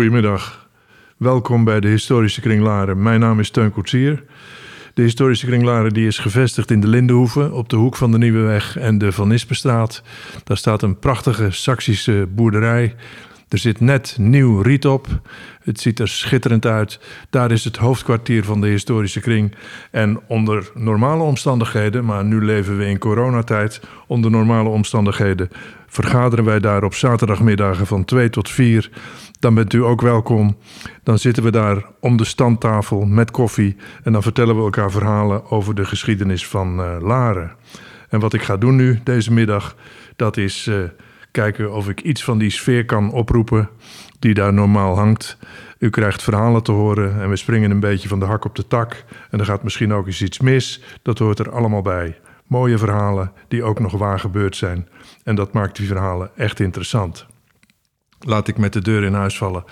Goedemiddag. Welkom bij de Historische Kring Laren. Mijn naam is Teun Koetsier. De Historische Kring Laren die is gevestigd in de Lindenhoeve... op de hoek van de Nieuweweg en de Van Nispenstraat. Daar staat een prachtige Saksische boerderij... Er zit net nieuw riet op. Het ziet er schitterend uit. Daar is het hoofdkwartier van de historische kring. En onder normale omstandigheden, maar nu leven we in coronatijd, onder normale omstandigheden vergaderen wij daar op zaterdagmiddagen van 2 tot 4. Dan bent u ook welkom. Dan zitten we daar om de standtafel met koffie en dan vertellen we elkaar verhalen over de geschiedenis van uh, Laren. En wat ik ga doen nu deze middag, dat is uh, kijken of ik iets van die sfeer kan oproepen die daar normaal hangt. U krijgt verhalen te horen en we springen een beetje van de hak op de tak. En er gaat misschien ook eens iets mis. Dat hoort er allemaal bij. Mooie verhalen die ook nog waar gebeurd zijn. En dat maakt die verhalen echt interessant. Laat ik met de deur in huis vallen.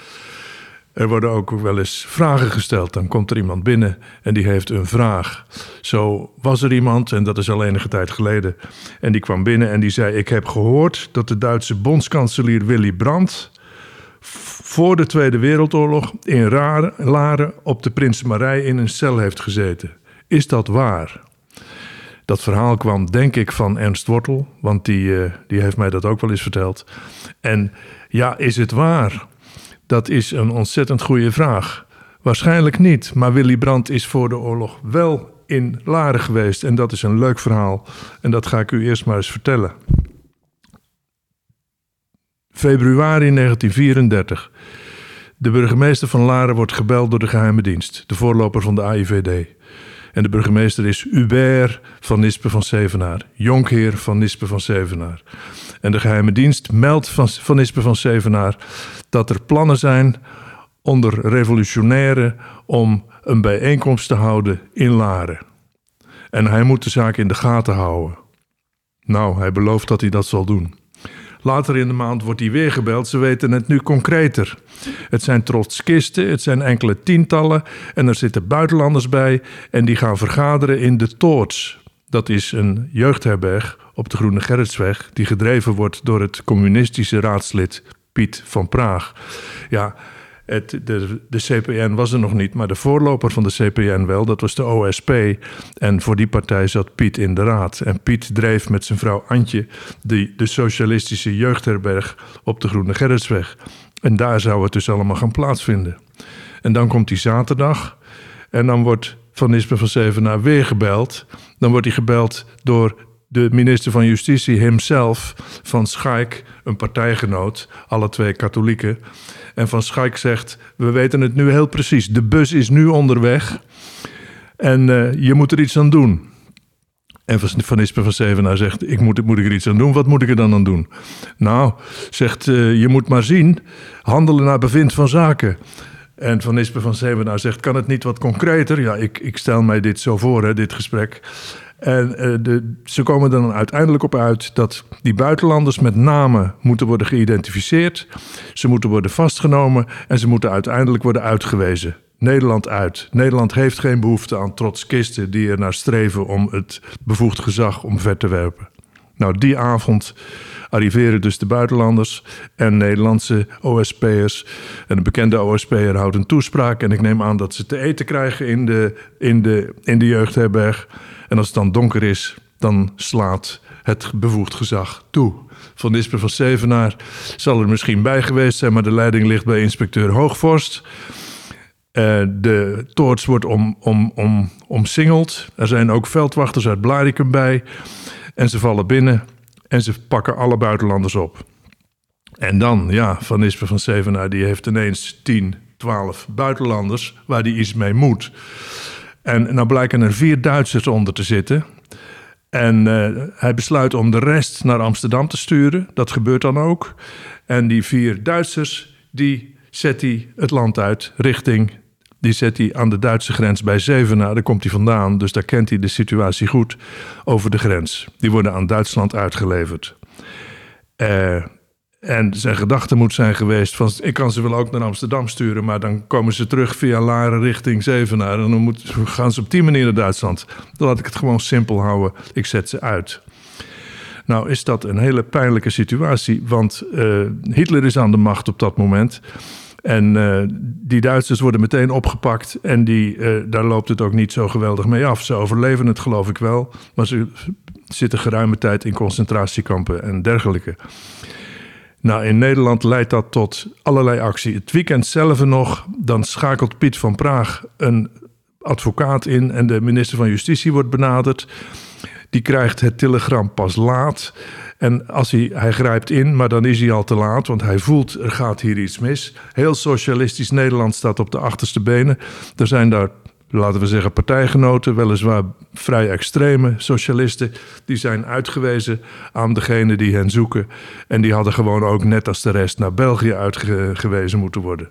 Er worden ook wel eens vragen gesteld. Dan komt er iemand binnen en die heeft een vraag. Zo was er iemand, en dat is al enige tijd geleden. En die kwam binnen en die zei: Ik heb gehoord dat de Duitse bondskanselier Willy Brandt. voor de Tweede Wereldoorlog in Laren op de Prinsenmarij in een cel heeft gezeten. Is dat waar? Dat verhaal kwam, denk ik, van Ernst Wortel, want die, uh, die heeft mij dat ook wel eens verteld. En ja, is het waar? Dat is een ontzettend goede vraag. Waarschijnlijk niet, maar Willy Brandt is voor de oorlog wel in Laren geweest. En dat is een leuk verhaal. En dat ga ik u eerst maar eens vertellen. Februari 1934. De burgemeester van Laren wordt gebeld door de geheime dienst, de voorloper van de AIVD. En de burgemeester is Hubert van Nispen van Zevenaar, jonkheer van Nispen van Zevenaar. En de geheime dienst meldt van, van van Zevenaar dat er plannen zijn onder revolutionairen om een bijeenkomst te houden in Laren. En hij moet de zaak in de gaten houden. Nou, hij belooft dat hij dat zal doen. Later in de maand wordt hij weer gebeld. Ze weten het nu concreter. Het zijn trotskisten, het zijn enkele tientallen. En er zitten buitenlanders bij. En die gaan vergaderen in de Toorts. Dat is een jeugdherberg op de Groene Gerritsweg. Die gedreven wordt door het communistische raadslid Piet van Praag. Ja, het, de, de CPN was er nog niet, maar de voorloper van de CPN wel. Dat was de OSP. En voor die partij zat Piet in de raad. En Piet dreef met zijn vrouw Antje de, socialistische jeugdherberg op de Groene Gerritsweg. En daar zou het dus allemaal gaan plaatsvinden. En dan komt die zaterdag. En dan wordt Van Nispen van Zevenaar weer gebeld. Dan wordt hij gebeld door de minister van Justitie hemzelf van Schaik, een partijgenoot, alle twee katholieken. En Van Schaik zegt: We weten het nu heel precies. De bus is nu onderweg. En uh, je moet er iets aan doen. En Van Ispen van Zevenaar zegt: ik moet, moet ik er iets aan doen? Wat moet ik er dan aan doen? Nou, zegt uh, je moet maar zien. Handelen naar bevind van zaken. En Van Ispen van Zevenaar zegt: Kan het niet wat concreter? Ja, ik, ik stel mij dit zo voor, hè, dit gesprek. En uh, de, ze komen er dan uiteindelijk op uit dat die buitenlanders met name moeten worden geïdentificeerd. Ze moeten worden vastgenomen en ze moeten uiteindelijk worden uitgewezen. Nederland uit. Nederland heeft geen behoefte aan trotskisten die er naar streven om het bevoegd gezag omver te werpen. Nou, die avond arriveren dus de buitenlanders en Nederlandse OSP'ers. En een bekende OSP'er houdt een toespraak. En ik neem aan dat ze te eten krijgen in de, in de, in de jeugdherberg. En als het dan donker is, dan slaat het bevoegd gezag toe. Van Disper van Zevenaar zal er misschien bij geweest zijn, maar de leiding ligt bij inspecteur Hoogvorst. Uh, de toorts wordt om, om, om, omsingeld. Er zijn ook veldwachters uit Blarikum bij. En ze vallen binnen en ze pakken alle buitenlanders op. En dan, ja, Van Isper van Zevenaar die heeft ineens 10, 12 buitenlanders waar hij iets mee moet. En nou blijken er vier Duitsers onder te zitten. En uh, hij besluit om de rest naar Amsterdam te sturen. Dat gebeurt dan ook. En die vier Duitsers, die zet hij het land uit richting... Die zet hij aan de Duitse grens bij Zevenaar. Daar komt hij vandaan, dus daar kent hij de situatie goed over de grens. Die worden aan Duitsland uitgeleverd. Uh, en zijn gedachte moet zijn geweest van... ik kan ze wel ook naar Amsterdam sturen... maar dan komen ze terug via Laren richting Zevenaar... en dan moet, gaan ze op die manier naar Duitsland. Dan laat ik het gewoon simpel houden. Ik zet ze uit. Nou is dat een hele pijnlijke situatie... want uh, Hitler is aan de macht op dat moment... En uh, die Duitsers worden meteen opgepakt en die, uh, daar loopt het ook niet zo geweldig mee af. Ze overleven het geloof ik wel, maar ze zitten geruime tijd in concentratiekampen en dergelijke. Nou, in Nederland leidt dat tot allerlei actie. Het weekend zelf nog, dan schakelt Piet van Praag een advocaat in en de minister van Justitie wordt benaderd. Die krijgt het telegram pas laat. En als hij, hij grijpt in, maar dan is hij al te laat, want hij voelt er gaat hier iets mis. Heel socialistisch Nederland staat op de achterste benen. Er zijn daar, laten we zeggen, partijgenoten, weliswaar vrij extreme socialisten, die zijn uitgewezen aan degene die hen zoeken. En die hadden gewoon ook net als de rest naar België uitgewezen moeten worden.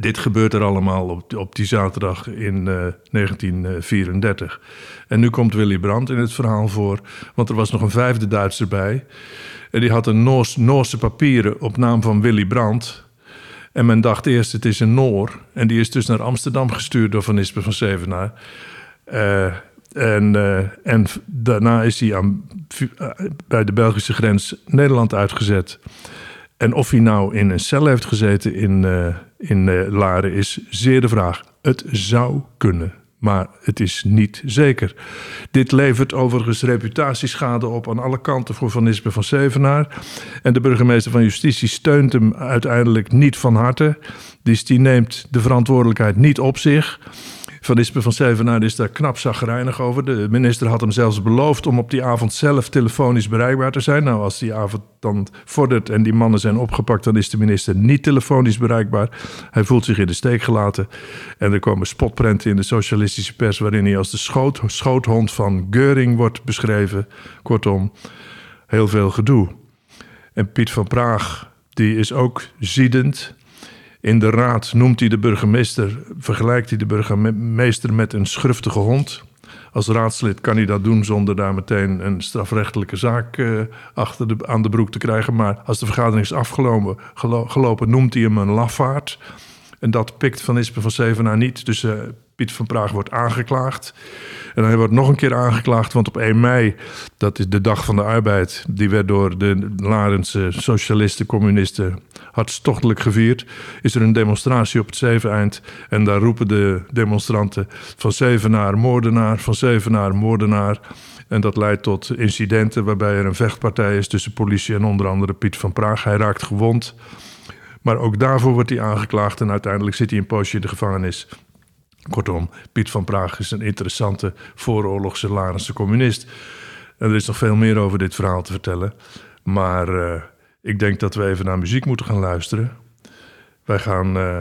Dit gebeurt er allemaal op, op die zaterdag in 1934. Eh, en nu komt Willy Brandt in het verhaal voor, want er was nog een vijfde Duitser bij. En die had een Noors, Noorse papieren op naam van Willy Brandt. En men dacht eerst, het is een Noor. En die is dus naar Amsterdam gestuurd door Van Ispen van Zevenaar. Uh, en, uh, en daarna is hij aan, bij de Belgische grens Nederland uitgezet. En of hij nou in een cel heeft gezeten in, in uh, Laren is zeer de vraag. Het zou kunnen, maar het is niet zeker. Dit levert overigens reputatieschade op aan alle kanten voor Van Nispen van Zevenaar. En de burgemeester van Justitie steunt hem uiteindelijk niet van harte. Dus die neemt de verantwoordelijkheid niet op zich. Van Ispen van Zevenaar is daar knap zagrijnig over. De minister had hem zelfs beloofd om op die avond zelf telefonisch bereikbaar te zijn. Nou, als die avond dan vordert en die mannen zijn opgepakt, dan is de minister niet telefonisch bereikbaar. Hij voelt zich in de steek gelaten. En er komen spotprenten in de socialistische pers waarin hij als de schoot, schoothond van Geuring wordt beschreven. Kortom, heel veel gedoe. En Piet van Praag, die is ook ziedend. In de raad noemt hij de burgemeester, vergelijkt hij de burgemeester met een schurftige hond. Als raadslid kan hij dat doen zonder daar meteen een strafrechtelijke zaak uh, achter de, aan de broek te krijgen. Maar als de vergadering is afgelopen, gelopen, noemt hij hem een lafaard. En dat pikt Van Ispen van Zevenaar niet. Dus uh, Piet van Praag wordt aangeklaagd. En hij wordt nog een keer aangeklaagd, want op 1 mei, dat is de dag van de arbeid, die werd door de Larense socialisten, communisten hartstochtelijk gevierd. Is er een demonstratie op het Zeveneind en daar roepen de demonstranten van Zevenaar moordenaar, van Zevenaar moordenaar. En dat leidt tot incidenten waarbij er een vechtpartij is tussen politie en onder andere Piet van Praag. Hij raakt gewond. Maar ook daarvoor wordt hij aangeklaagd en uiteindelijk zit hij een poosje in de gevangenis. Kortom, Piet van Praag is een interessante vooroorlogse Larense communist. En er is nog veel meer over dit verhaal te vertellen. Maar uh, ik denk dat we even naar muziek moeten gaan luisteren. Wij gaan. Uh,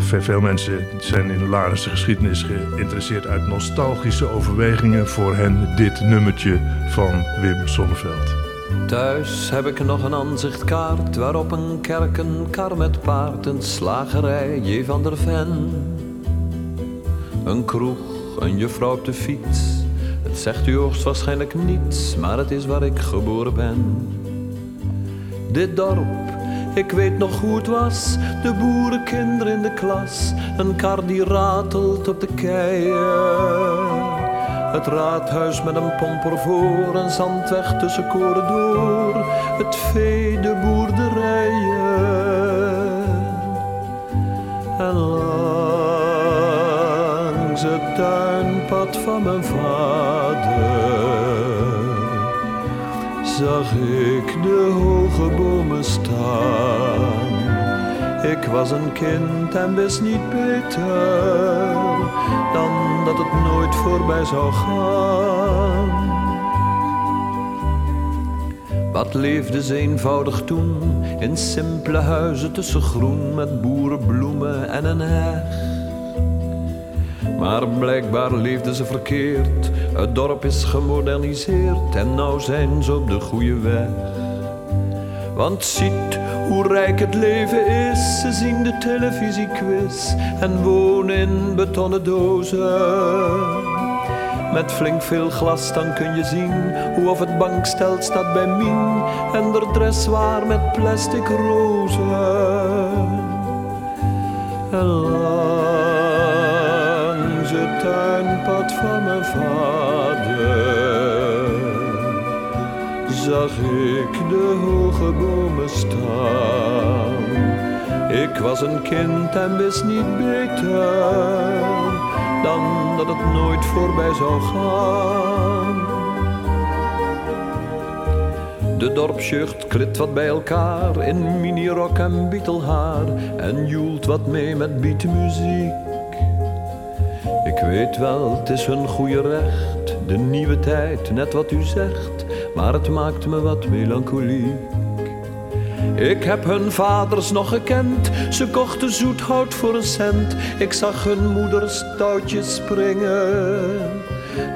veel mensen zijn in de Larense geschiedenis geïnteresseerd uit nostalgische overwegingen. Voor hen dit nummertje van Wim Sonneveld. Thuis heb ik nog een aanzichtkaart waarop een kerk, een kar met paard, een slagerij, J. van der Ven. Een kroeg, een juffrouw op de fiets. Het zegt u hoogstwaarschijnlijk niets, maar het is waar ik geboren ben. Dit dorp, ik weet nog hoe het was. De boerenkinderen in de klas. Een kar die ratelt op de keien. Het raadhuis met een pomper voor, een zandweg tussen koren door. Het vee, de boerderijen. Tuinpad van mijn vader zag ik de hoge bomen staan. Ik was een kind en wist niet beter dan dat het nooit voorbij zou gaan. Wat leefde ze eenvoudig toen in simpele huizen tussen groen met boerenbloemen en een heg. Maar blijkbaar leefden ze verkeerd. Het dorp is gemoderniseerd en nou zijn ze op de goede weg. Want ziet hoe rijk het leven is. Ze zien de televisiequiz en wonen in betonnen dozen. Met flink veel glas dan kun je zien hoe of het bankstel staat bij Mien en de dress waar met plastic rozen. Tuinpad van mijn vader zag ik de hoge bomen staan. Ik was een kind en wist niet beter dan dat het nooit voorbij zou gaan. De dorpsjucht klit wat bij elkaar in minirok en bietelhaar en joelt wat mee met beatmuziek. Weet wel, het is hun goede recht, de nieuwe tijd, net wat u zegt, maar het maakt me wat melancholiek. Ik heb hun vaders nog gekend, ze kochten zoethout voor een cent. Ik zag hun moeders touwtjes springen.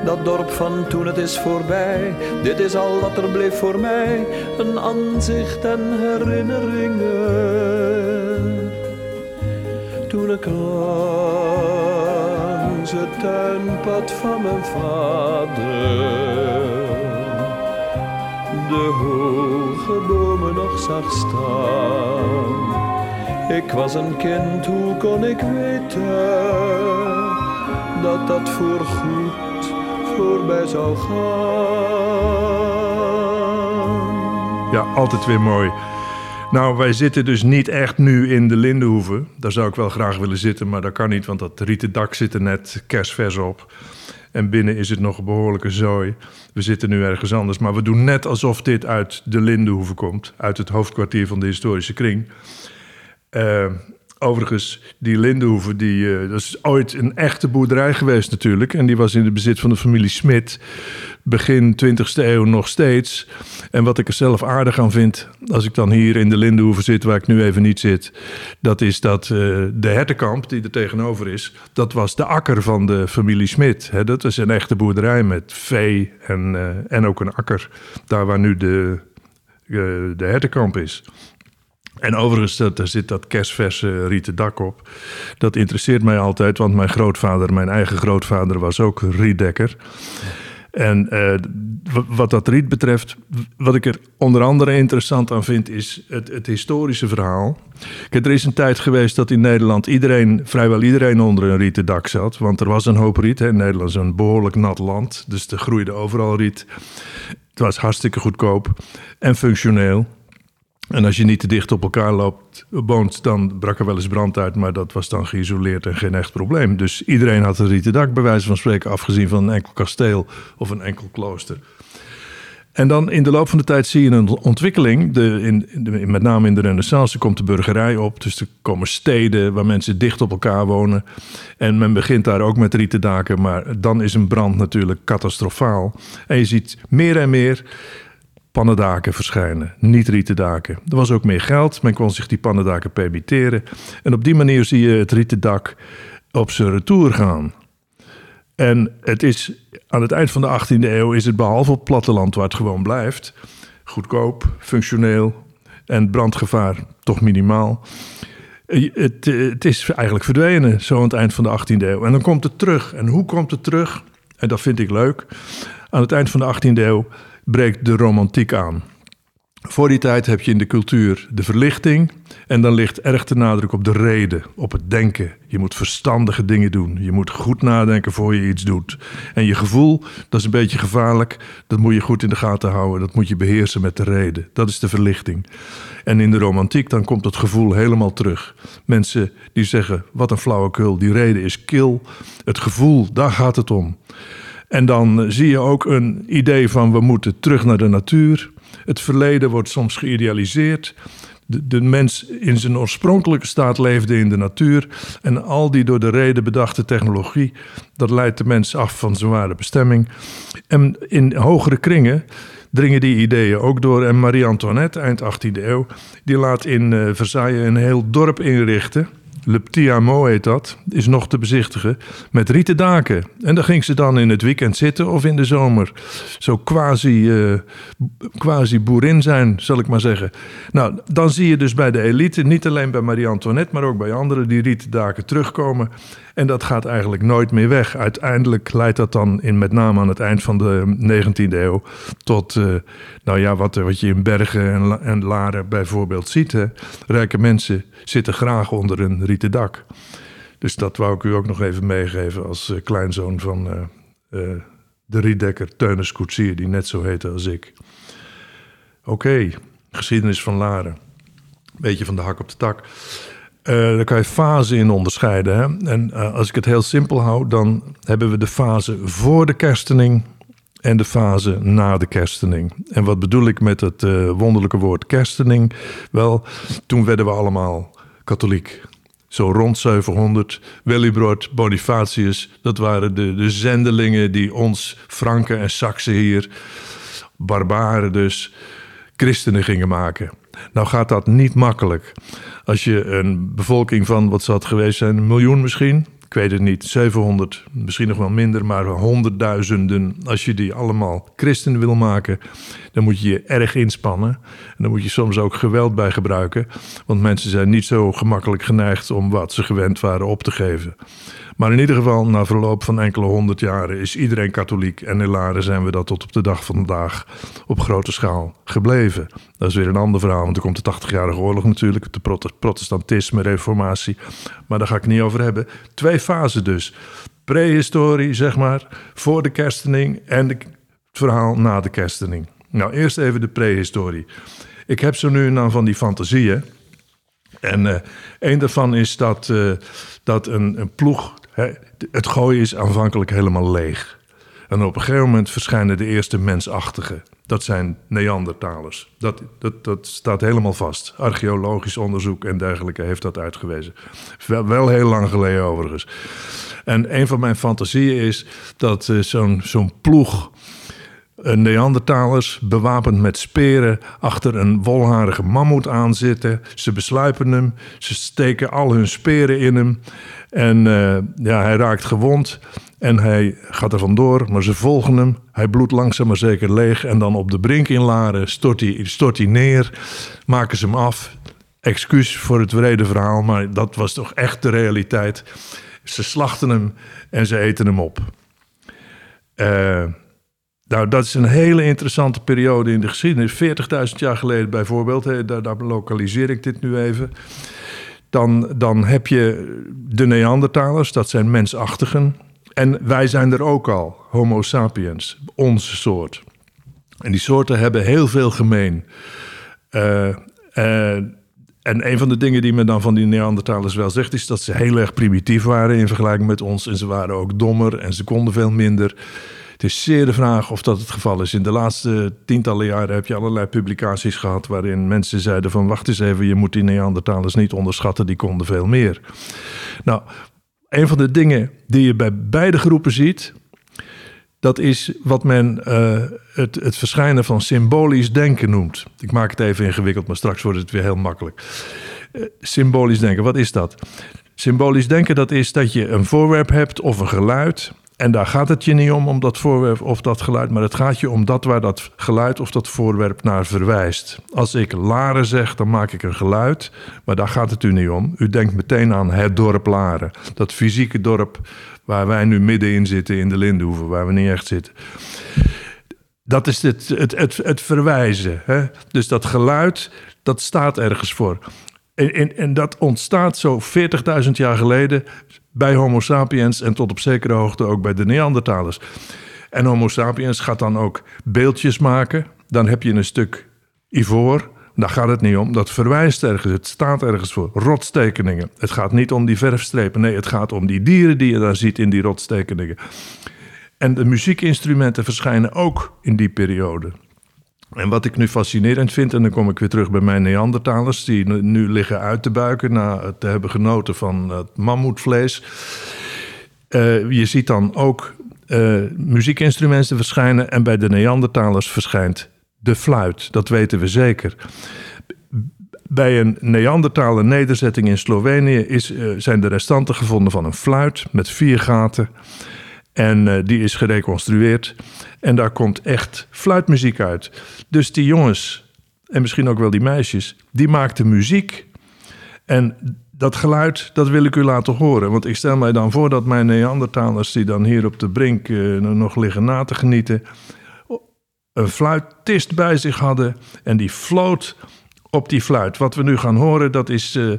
Dat dorp van toen het is voorbij, dit is al wat er bleef voor mij. Een aanzicht en herinneringen. Toen ik tuinpad van mijn vader de hoge bomen nog zag staan. Ik was een kind, hoe kon ik weten dat dat voorgoed voorbij zou gaan? Ja, altijd weer mooi. Nou, wij zitten dus niet echt nu in de Lindenhoeve. Daar zou ik wel graag willen zitten, maar dat kan niet, want dat rieten dak zit er net kerstvers op. En binnen is het nog een behoorlijke zooi. We zitten nu ergens anders, maar we doen net alsof dit uit de Lindenhoeve komt. Uit het hoofdkwartier van de historische kring. Uh, overigens, die Lindenhoeve, die, uh, dat is ooit een echte boerderij geweest natuurlijk. En die was in het bezit van de familie Smit. Begin 20e eeuw nog steeds. En wat ik er zelf aardig aan vind, als ik dan hier in de Lindenhoeve zit, waar ik nu even niet zit, dat is dat uh, de hertenkamp die er tegenover is, dat was de akker van de familie Smit. Dat is een echte boerderij met vee en, uh, en ook een akker, daar waar nu de, de hertenkamp is. En overigens, daar zit dat kerstverse rieten dak op. Dat interesseert mij altijd, want mijn grootvader, mijn eigen grootvader, was ook rietdekker. En uh, wat dat riet betreft, wat ik er onder andere interessant aan vind, is het, het, historische verhaal. Kijk, er is een tijd geweest dat in Nederland iedereen, vrijwel iedereen onder een rieten dak zat. Want er was een hoop riet. Nederland is een behoorlijk nat land, dus er groeide overal riet. Het was hartstikke goedkoop en functioneel. En als je niet te dicht op elkaar loopt, woont, dan brak er wel eens brand uit. Maar dat was dan geïsoleerd en geen echt probleem. Dus iedereen had een rieten dak, bij wijze van spreken, afgezien van een enkel kasteel of een enkel klooster. En dan in de loop van de tijd zie je een ontwikkeling. De, in, met name in de Renaissance komt de burgerij op. Dus er komen steden waar mensen dicht op elkaar wonen. En men begint daar ook met rieten daken. Maar dan is een brand natuurlijk catastrofaal. En je ziet meer en meer pannendaken verschijnen, niet rieten daken. Er was ook meer geld, men kon zich die pannendaken permitteren. En op die manier zie je het rieten dak op zijn retour gaan. En het is aan het eind van de 18e eeuw is het behalve op platteland waar het gewoon blijft, goedkoop, functioneel en brandgevaar toch minimaal. Het, het is eigenlijk verdwenen, zo aan het eind van de 18e eeuw. En dan komt het terug. En hoe komt het terug? En dat vind ik leuk. Aan het eind van de 18e eeuw breekt de romantiek aan. Voor die tijd heb je in de cultuur de verlichting en dan ligt erg de nadruk op de reden, op het denken. Je moet verstandige dingen doen. Je moet goed nadenken voor je iets doet. En je gevoel, dat is een beetje gevaarlijk. Dat moet je goed in de gaten houden. Dat moet je beheersen met de reden. Dat is de verlichting. En in de romantiek dan komt het gevoel helemaal terug. Mensen die zeggen, wat een flauwekul, die reden is kil. Het gevoel, daar gaat het om. En dan zie je ook een idee van we moeten terug naar de natuur. Het verleden wordt soms geïdealiseerd. De, mens in zijn oorspronkelijke staat leefde in de natuur. En al die door de reden bedachte technologie, dat leidt de mens af van zijn ware bestemming. En in hogere kringen dringen die ideeën ook door. En Marie-Antoinette, eind 18e eeuw, die laat in uh, Versailles een heel dorp inrichten. Le Petit heet dat, is nog te bezichtigen, met rieten daken. En daar ging ze dan in het weekend zitten of in de zomer. Zo quasi, uh, quasi boerin zijn, zal ik maar zeggen. Nou, dan zie je dus bij de elite, niet alleen bij Marie-Antoinette, maar ook bij anderen, die rieten daken terugkomen. En dat gaat eigenlijk nooit meer weg. Uiteindelijk leidt dat dan in, met name aan het eind van de 19e eeuw tot, uh, nou ja, wat, wat je in Bergen en, en Laren bijvoorbeeld ziet. Rijke mensen zitten graag onder een rieten dak. Dus dat wou ik u ook nog even meegeven als uh, kleinzoon van uh, de rietdekker Teunis Koetsier, die net zo heette als ik. Oké, geschiedenis van Laren. Beetje van de hak op de tak. Uh, daar kan je fasen in onderscheiden. Hè? En uh, als ik het heel simpel hou, dan hebben we de fase voor de kerstening en de fase na de kerstening. En wat bedoel ik met het uh, wonderlijke woord kerstening? Wel, toen werden we allemaal katholiek. Zo rond 700. Willibrord, Bonifatius, dat waren de, de zendelingen die ons, Franken en Saksen hier, barbaren dus, christenen gingen maken. Nou gaat dat niet makkelijk. Als je een bevolking van, wat zou het geweest zijn, een miljoen misschien, ik weet het niet, 700, misschien nog wel minder, maar honderdduizenden. Als je die allemaal christen wil maken, dan moet je je erg inspannen. En dan moet je soms ook geweld bij gebruiken. Want mensen zijn niet zo gemakkelijk geneigd om wat ze gewend waren op te geven. Maar in ieder geval, na verloop van enkele honderd jaren is iedereen katholiek. En in Laren zijn we dat tot op de dag van vandaag op grote schaal gebleven. Dat is weer een ander verhaal, want er komt de 80-jarige oorlog natuurlijk. De protestantisme, reformatie. Maar daar ga ik niet over hebben. Twee fasen dus. Prehistorie, zeg maar, voor de kerstening en het verhaal na de kerstening. Nou, eerst even de prehistorie. Ik heb zo nu en dan van die fantasieën. En uh, een daarvan is dat, uh, dat een, een ploeg het gooien is aanvankelijk helemaal leeg. En op een gegeven moment verschijnen de eerste mensachtigen. Dat zijn Neandertalers. Dat, dat, dat staat helemaal vast. Archeologisch onderzoek en dergelijke heeft dat uitgewezen. Wel, heel lang geleden overigens. En een van mijn fantasieën is dat uh, zo'n zo'n ploeg Neandertalers, bewapend met speren, achter een wolharige mammoet aanzitten. Ze besluipen hem, ze steken al hun speren in hem. En uh, ja, hij raakt gewond en hij gaat er vandoor, maar ze volgen hem. Hij bloedt langzaam maar zeker leeg. En dan op de brink in Laren stort hij, stort hij neer, maken ze hem af. Excuus voor het wrede verhaal, maar dat was toch echt de realiteit. Ze slachten hem en ze eten hem op. Uh, nou, dat is een hele interessante periode in de geschiedenis. 40.000 jaar geleden bijvoorbeeld, daar, daar, lokaliseer ik dit nu even. Dan, dan heb je de Neandertalers, dat zijn mensachtigen. En wij zijn er ook al, Homo sapiens, onze soort. En die soorten hebben heel veel gemeen. Uh, uh, en een van de dingen die men dan van die Neandertalers wel zegt, is dat ze heel erg primitief waren in vergelijking met ons. En ze waren ook dommer en ze konden veel minder. Het is zeer de vraag of dat het geval is. In de laatste tientallen jaren heb je allerlei publicaties gehad waarin mensen zeiden van wacht eens even, je moet die Neandertalers niet onderschatten, die konden veel meer. Nou, een van de dingen die je bij beide groepen ziet, dat is wat men uh, het, het verschijnen van symbolisch denken noemt. Ik maak het even ingewikkeld, maar straks wordt het weer heel makkelijk. Uh, symbolisch denken, wat is dat? Symbolisch denken, dat is dat je een voorwerp hebt of een geluid en daar gaat het je niet om, om dat voorwerp of dat geluid, maar het gaat je om dat waar dat geluid of dat voorwerp naar verwijst. Als ik Laren zeg, dan maak ik een geluid, maar daar gaat het u niet om. U denkt meteen aan het dorp Laren, dat fysieke dorp waar wij nu middenin zitten in de Lindenhoeven, waar we niet echt zitten. Dat is het, het, het, het verwijzen. Hè? Dus dat geluid, dat staat ergens voor. En, en, en dat ontstaat zo 40.000 jaar geleden bij Homo sapiens en tot op zekere hoogte ook bij de Neandertalers. En Homo sapiens gaat dan ook beeldjes maken. Dan heb je een stuk ivoor. Daar gaat het niet om. Dat verwijst ergens. Het staat ergens voor. Rotstekeningen. Het gaat niet om die verfstrepen. Nee, het gaat om die dieren die je daar ziet in die rotstekeningen. En de muziekinstrumenten verschijnen ook in die periode. En wat ik nu fascinerend vind, en dan kom ik weer terug bij mijn Neandertalers, die nu liggen uit te buiken na te hebben genoten van het mammoetvlees. Uh, je ziet dan ook uh, muziekinstrumenten verschijnen en bij de Neandertalers verschijnt de fluit. Dat weten we zeker. Bij een Neandertaler nederzetting in Slovenië is, uh, zijn de restanten gevonden van een fluit met vier gaten. En uh, die is gereconstrueerd. En daar komt echt fluitmuziek uit. Dus die jongens, en misschien ook wel die meisjes, die maakten muziek. En dat geluid, dat wil ik u laten horen. Want ik stel mij dan voor dat mijn Neandertalers, die dan hier op de brink uh, nog liggen na te genieten, een fluitist bij zich hadden. En die floot op die fluit. Wat we nu gaan horen, dat is uh,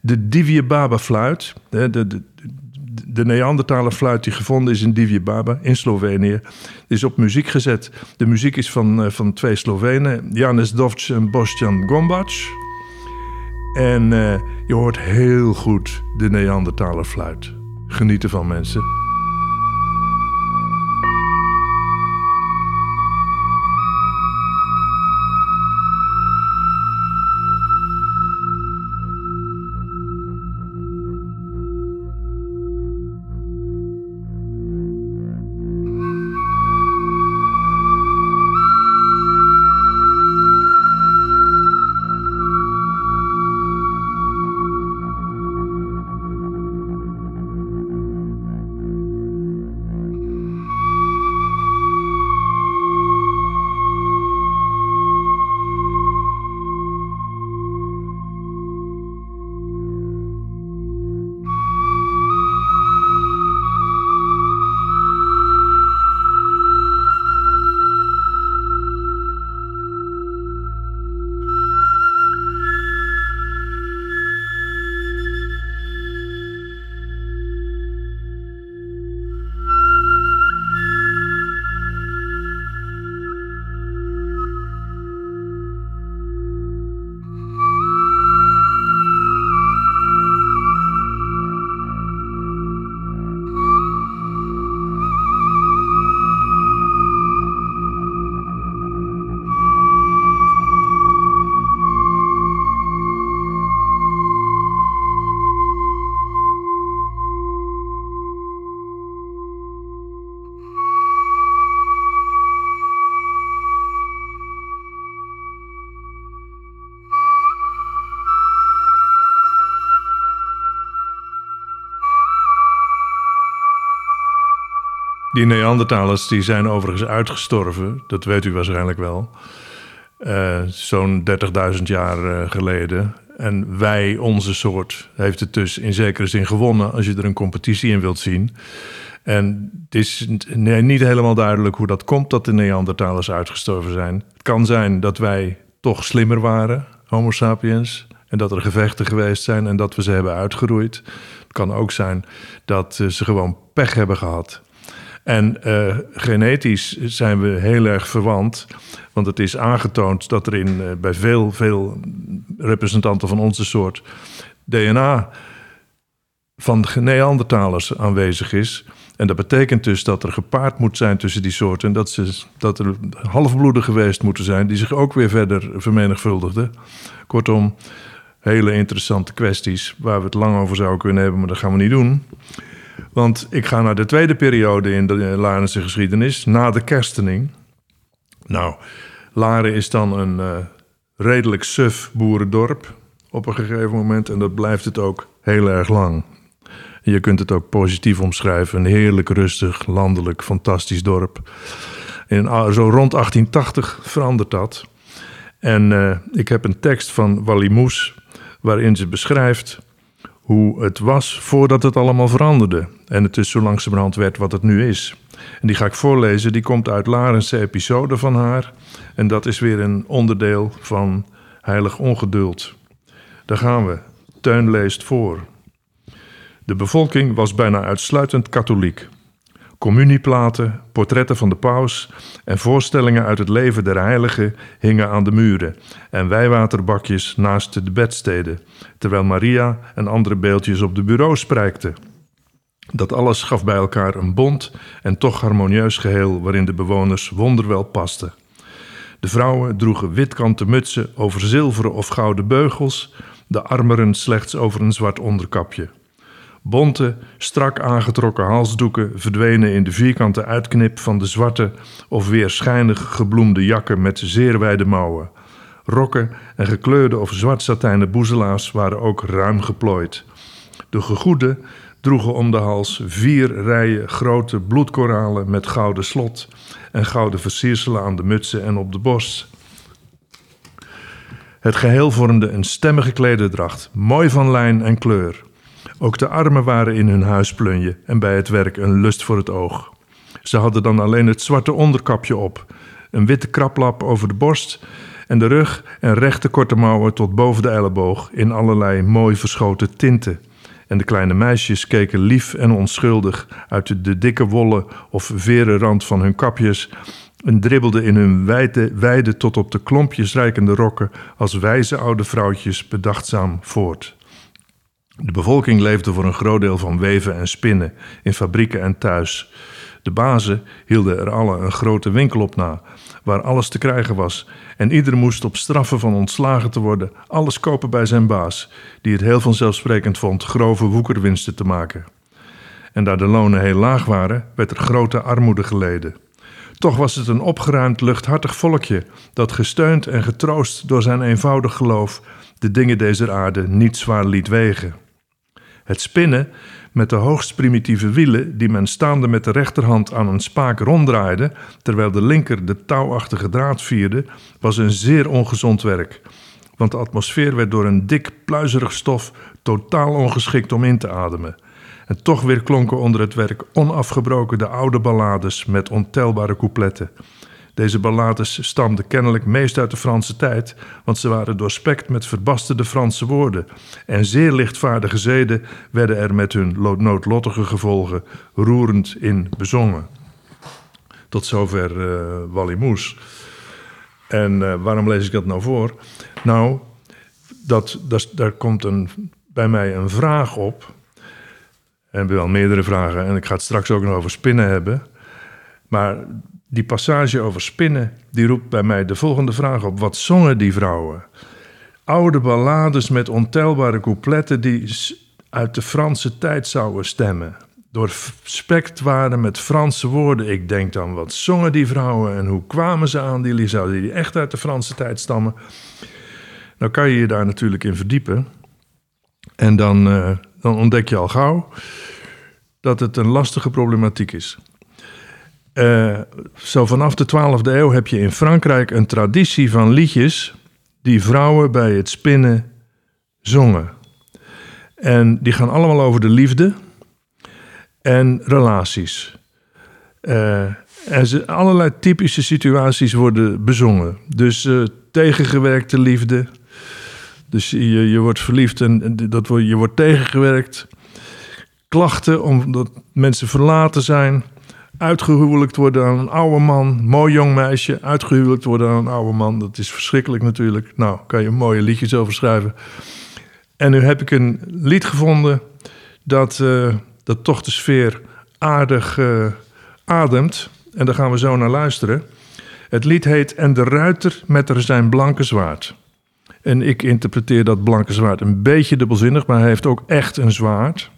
de Divye Baba fluit. De, de, de Neandertaler fluit die gevonden is in Divje Baba in Slovenië, is op muziek gezet. De muziek is van, uh, van twee Slovenen, Janis Dovč en Boštjan Gombac. En uh, je hoort heel goed de Neandertaler fluit. Geniet ervan, mensen. Die Neandertalers die zijn overigens uitgestorven, dat weet u waarschijnlijk wel. Uh, Zo'n 30.000 jaar uh, geleden. En wij, onze soort, heeft het dus in zekere zin gewonnen als je er een competitie in wilt zien. En het is niet helemaal duidelijk hoe dat komt dat de Neandertalers uitgestorven zijn. Het kan zijn dat wij toch slimmer waren, Homo sapiens. En dat er gevechten geweest zijn en dat we ze hebben uitgeroeid. Het kan ook zijn dat uh, ze gewoon pech hebben gehad. En uh, genetisch zijn we heel erg verwant. Want het is aangetoond dat er in, uh, bij veel, veel representanten van onze soort DNA van Neandertalers aanwezig is. En dat betekent dus dat er gepaard moet zijn tussen die soorten. En dat, ze, dat er halfbloeden geweest moeten zijn die zich ook weer verder vermenigvuldigden. Kortom, hele interessante kwesties waar we het lang over zouden kunnen hebben, maar dat gaan we niet doen. Want ik ga naar de tweede periode in de Larense geschiedenis, na de kerstening. Nou, Laren is dan een uh, redelijk suf boerendorp op een gegeven moment. En dat blijft het ook heel erg lang. Je kunt het ook positief omschrijven. Een heerlijk rustig, landelijk, fantastisch dorp. In, zo rond 1880 verandert dat. En uh, ik heb een tekst van Wally Moes waarin ze beschrijft hoe het was voordat het allemaal veranderde. En het dus zo langzamerhand werd wat het nu is. En die ga ik voorlezen, die komt uit Larense episode van haar. En dat is weer een onderdeel van Heilig Ongeduld. Daar gaan we. Teun leest voor. De bevolking was bijna uitsluitend katholiek. Communieplaten, portretten van de paus en voorstellingen uit het leven der heiligen hingen aan de muren en wijwaterbakjes naast de bedsteden, terwijl Maria en andere beeldjes op de bureaus prijkten. Dat alles gaf bij elkaar een bond en toch harmonieus geheel waarin de bewoners wonderwel pasten. De vrouwen droegen witkanten mutsen over zilveren of gouden beugels, de armeren slechts over een zwart onderkapje. Bonte, strak aangetrokken halsdoeken verdwenen in de vierkante uitknip van de zwarte of weer schijnig gebloemde jakken met zeer wijde mouwen. Rokken en gekleurde of zwart satijnen boezelaars waren ook ruim geplooid. De gegoede droegen om de hals vier rijen grote bloedkoralen met gouden slot en gouden versierselen aan de mutsen en op de borst. Het geheel vormde een stemmige klederdracht, mooi van lijn en kleur. Ook de armen waren in hun huisplunje en bij het werk een lust voor het oog. Ze hadden dan alleen het zwarte onderkapje op, een witte kraplap over de borst en de rug en rechte korte mouwen tot boven de elleboog in allerlei mooi verschoten tinten. En de kleine meisjes keken lief en onschuldig uit de, dikke wollen of veren rand van hun kapjes en dribbelden in hun wijde, wijde tot op de klompjes reikende rokken als wijze oude vrouwtjes bedachtzaam voort. De bevolking leefde voor een groot deel van weven en spinnen, in fabrieken en thuis. De bazen hielden er alle een grote winkel op na, waar alles te krijgen was, en ieder moest op straffen van ontslagen te worden alles kopen bij zijn baas, die het heel vanzelfsprekend vond grove woekerwinsten te maken. En daar de lonen heel laag waren, werd er grote armoede geleden. Toch was het een opgeruimd, luchthartig volkje dat gesteund en getroost door zijn eenvoudig geloof de dingen deze aarde niet zwaar liet wegen. Het spinnen met de hoogst primitieve wielen die men staande met de rechterhand aan een spaak ronddraaide, terwijl de linker de touwachtige draad vierde, was een zeer ongezond werk. Want de atmosfeer werd door een dik, pluizerig stof totaal ongeschikt om in te ademen. En toch weer klonken onder het werk onafgebroken de oude ballades met ontelbare coupletten. Deze ballades stamden kennelijk meest uit de Franse tijd, want ze waren doorspekt met verbasterde Franse woorden. En zeer lichtvaardige zeden werden er met hun noodlottige gevolgen roerend in bezongen. Tot zover uh, Wally Moes. En uh, waarom lees ik dat nou voor? Nou, dat, dat, daar komt een, bij mij een vraag op. En wel meerdere vragen. En ik ga het straks ook nog over spinnen hebben. Maar die passage over spinnen, die roept bij mij de volgende vraag op. Wat zongen die vrouwen? Oude ballades met ontelbare coupletten die uit de Franse tijd zouden stemmen. Doorspekt waren met Franse woorden. Ik denk dan, wat zongen die vrouwen en hoe kwamen ze aan die zouden die echt uit de Franse tijd stammen? Nou kan je je daar natuurlijk in verdiepen. En dan, uh, dan ontdek je al gauw dat het een lastige problematiek is. Uh, zo vanaf de 12e eeuw heb je in Frankrijk een traditie van liedjes die vrouwen bij het spinnen zongen. En die gaan allemaal over de liefde en relaties. Uh, en ze, allerlei typische situaties worden bezongen. Dus uh, tegengewerkte liefde. Dus je, je wordt verliefd en dat, je wordt tegengewerkt. Klachten omdat mensen verlaten zijn uitgehuwelijkt worden aan een oude man, mooi jong meisje, uitgehuwelijkt worden aan een oude man. Dat is verschrikkelijk natuurlijk. Nou, kan je mooie liedjes over schrijven. En nu heb ik een lied gevonden dat, uh, dat toch de sfeer aardig uh, ademt. En daar gaan we zo naar luisteren. Het lied heet En de ruiter met er zijn blanke zwaard. En ik interpreteer dat blanke zwaard een beetje dubbelzinnig, maar hij heeft ook echt een zwaard.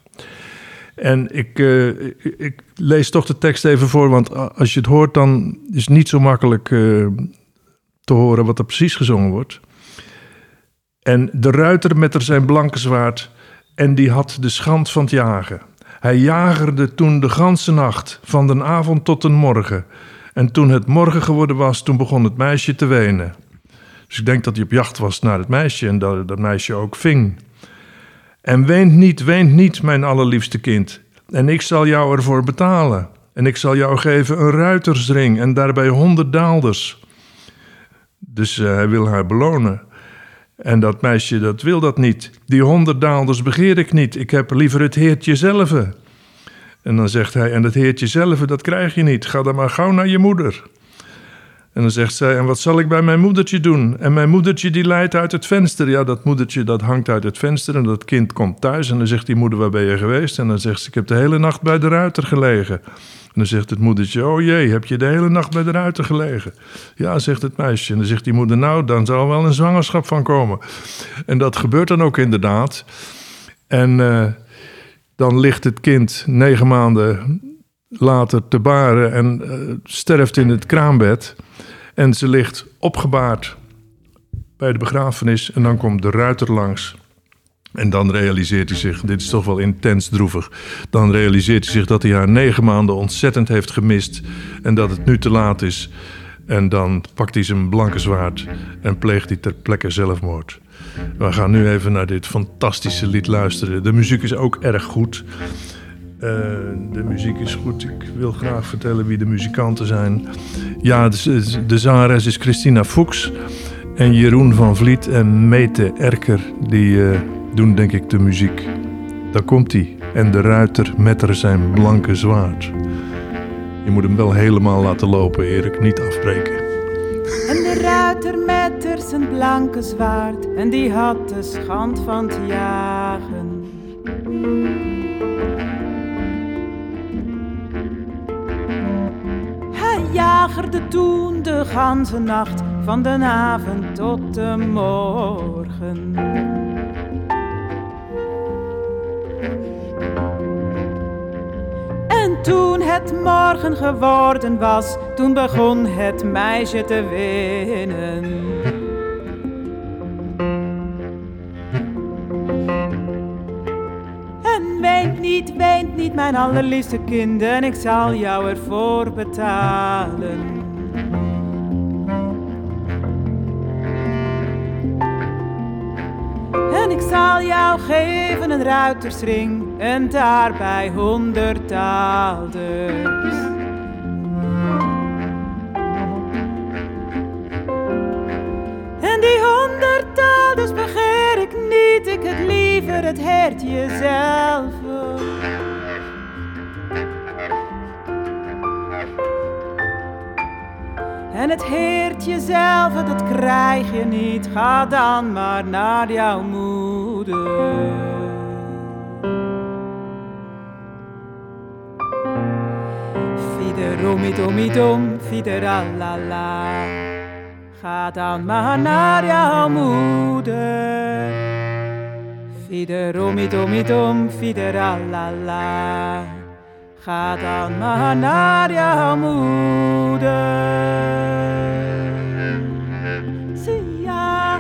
En ik, uh, ik, lees toch de tekst even voor, want als je het hoort, dan is het niet zo makkelijk uh, te horen wat er precies gezongen wordt. En de ruiter met er zijn blanke zwaard, en die had de schand van het jagen. Hij jagerde toen de ganse nacht, van de avond tot de morgen. En toen het morgen geworden was, toen begon het meisje te wenen. Dus ik denk dat hij op jacht was naar het meisje en dat dat meisje ook ving. En weent niet, weent niet, mijn allerliefste kind. En ik zal jou ervoor betalen. En ik zal jou geven een ruitersring en daarbij honderd daalders. Dus uh, hij wil haar belonen. En dat meisje, dat wil dat niet. Die honderd daalders begeer ik niet. Ik heb liever het heertje zelf. En dan zegt hij, en het heertje zelf, dat krijg je niet. Ga dan maar gauw naar je moeder. En dan zegt zij, en wat zal ik bij mijn moedertje doen? En mijn moedertje die leidt uit het venster. Ja, dat moedertje dat hangt uit het venster en dat kind komt thuis. En dan zegt die moeder, waar ben je geweest? En dan zegt ze, ik heb de hele nacht bij de ruiter gelegen. En dan zegt het moedertje, oh jee, heb je de hele nacht bij de ruiter gelegen? Ja, zegt het meisje. En dan zegt die moeder, nou, dan zal wel een zwangerschap van komen. En dat gebeurt dan ook inderdaad. En uh, dan ligt het kind negen maanden later te baren en uh, sterft in het kraambed. En ze ligt opgebaard bij de begrafenis en dan komt de ruiter langs. En dan realiseert hij zich, dit is toch wel intens droevig. Dan realiseert hij zich dat hij haar negen maanden ontzettend heeft gemist en dat het nu te laat is. En dan pakt hij zijn blanke zwaard en pleegt hij ter plekke zelfmoord. We gaan nu even naar dit fantastische lied luisteren. De muziek is ook erg goed. Uh, de muziek is goed. Ik wil graag vertellen wie de muzikanten zijn. Ja, de, de zangeres is Christina Fuchs. En Jeroen van Vliet en Mete Erker. Die uh, doen denk ik de muziek. Daar komt hij. En de ruiter met er zijn blanke zwaard. Je moet hem wel helemaal laten lopen, Erik, niet afbreken. En de ruiter met er zijn blanke zwaard, en die had de schand van te jagen. Jagerde toen de ganse nacht, van de avond tot de morgen. En toen het morgen geworden was, toen begon het meisje te winnen. Niet, weent niet, mijn allerliefste kind, en ik zal jou ervoor betalen. En ik zal jou geven een ruitersring en daarbij honderd taalders. En die honderd taalders begeer ik niet, ik het liever het hertje zelf. En het heertje zelf, dat krijg je niet. Ga dan maar naar jouw moeder. Fiederommidom, fiederalala. Ga dan maar naar jouw moeder. Fiederommidom, fiederalala. Ga dan maar naar jouw moeder. Ja,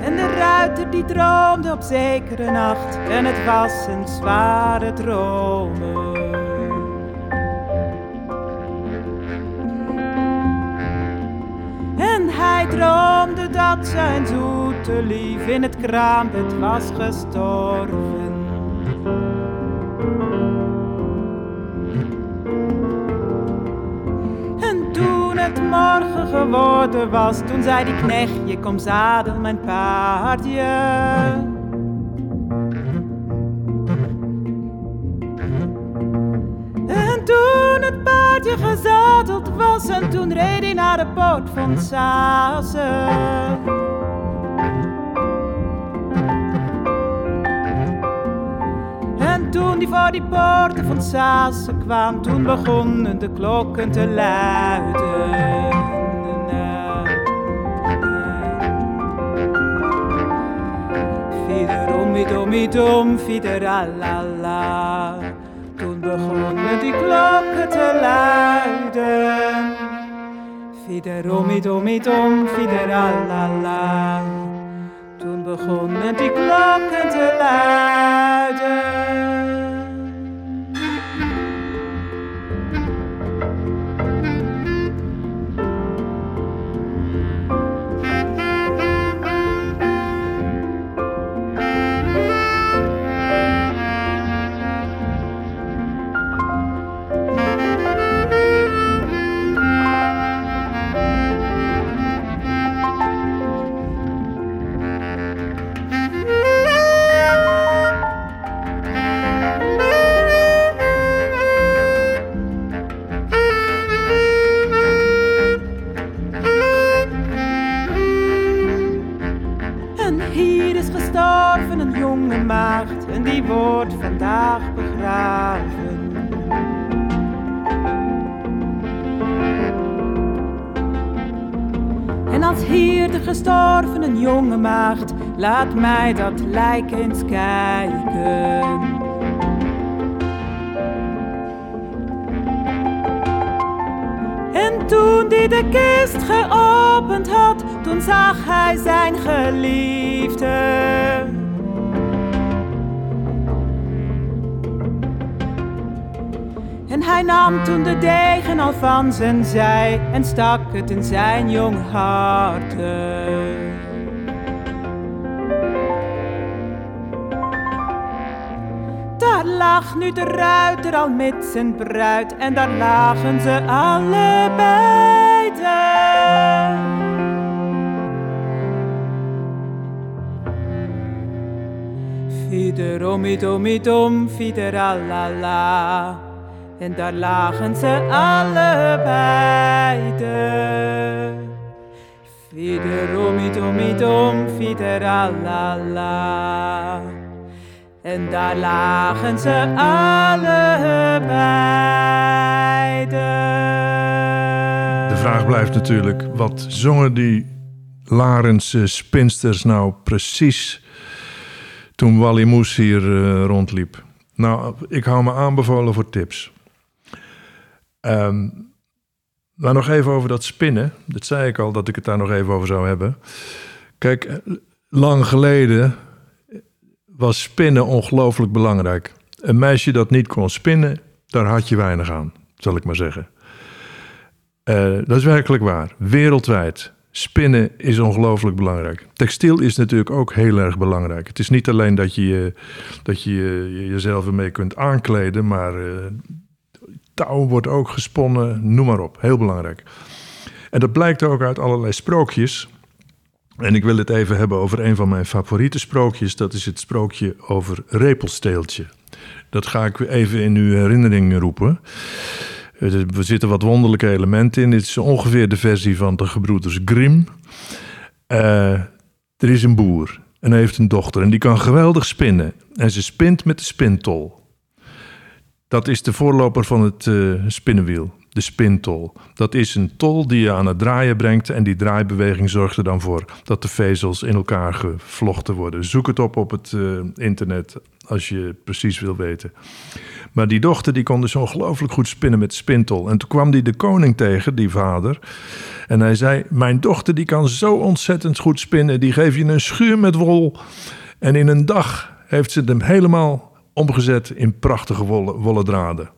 En de ruiter die droomde op zekere nacht, en het was een zware dromen. Hij droomde dat zijn zoete lief in het kraambed was gestorven. En toen het morgen geworden was, toen zei die knechtje, kom zadel mijn paardje. Paardje gezadeld was en toen reed hij naar de poort van Sazen. En toen die voor die poorten van Sazen kwam, toen begonnen de klokken te luiden. Fiederommidom, fiederalala. Toen begonnen die klokken te luiden. Fiderommidom, fideralala. Toen begonnen die klokken te luiden. Gestorven een jonge maagd, laat mij dat lijk eens kijken. En toen die de kist geopend had, toen zag hij zijn geliefde. Hij nam toen de degen al van zijn zij en stak het in zijn jong hart. Daar lag nu de ruiter al met zijn bruid en daar lagen ze allebei. Fiederomidom, fiederalala. En daar lagen ze allebei. Fiederomidom, fiederalala. En daar lagen ze allebei. De vraag blijft natuurlijk, wat zongen die Larense spinsters nou precies toen Wally Moes hier uh, rondliep? Nou, ik hou me aanbevolen voor tips. Um, maar nog even over dat spinnen. Dat zei ik al, dat ik het daar nog even over zou hebben. Kijk, lang geleden was spinnen ongelooflijk belangrijk. Een meisje dat niet kon spinnen, daar had je weinig aan, zal ik maar zeggen. Uh, dat is werkelijk waar. Wereldwijd. Spinnen is ongelooflijk belangrijk. Textiel is natuurlijk ook heel erg belangrijk. Het is niet alleen dat je, dat je jezelf ermee kunt aankleden, maar uh, touw wordt ook gesponnen, noem maar op. Heel belangrijk. En dat blijkt ook uit allerlei sprookjes. En ik wil het even hebben over een van mijn favoriete sprookjes. Dat is het sprookje over Repelsteeltje. Dat ga ik even in uw herinnering roepen. Er zitten wat wonderlijke elementen in. Dit is ongeveer de versie van de gebroeders Grimm. Uh, er is een boer en hij heeft een dochter en die kan geweldig spinnen. En ze spint met de spintol. Dat is de voorloper van het uh, spinnenwiel, de spintol. Dat is een tol die je aan het draaien brengt en die draaibeweging zorgt er dan voor dat de vezels in elkaar gevlochten worden. Zoek het op op het uh, internet als je precies wil weten. Maar die dochter die kon dus ongelooflijk goed spinnen met spintol. En toen kwam die de koning tegen, die vader. En hij zei, mijn dochter die kan zo ontzettend goed spinnen. Die geef je een schuur met wol. En in een dag heeft ze hem helemaal omgezet in prachtige wollen, draden.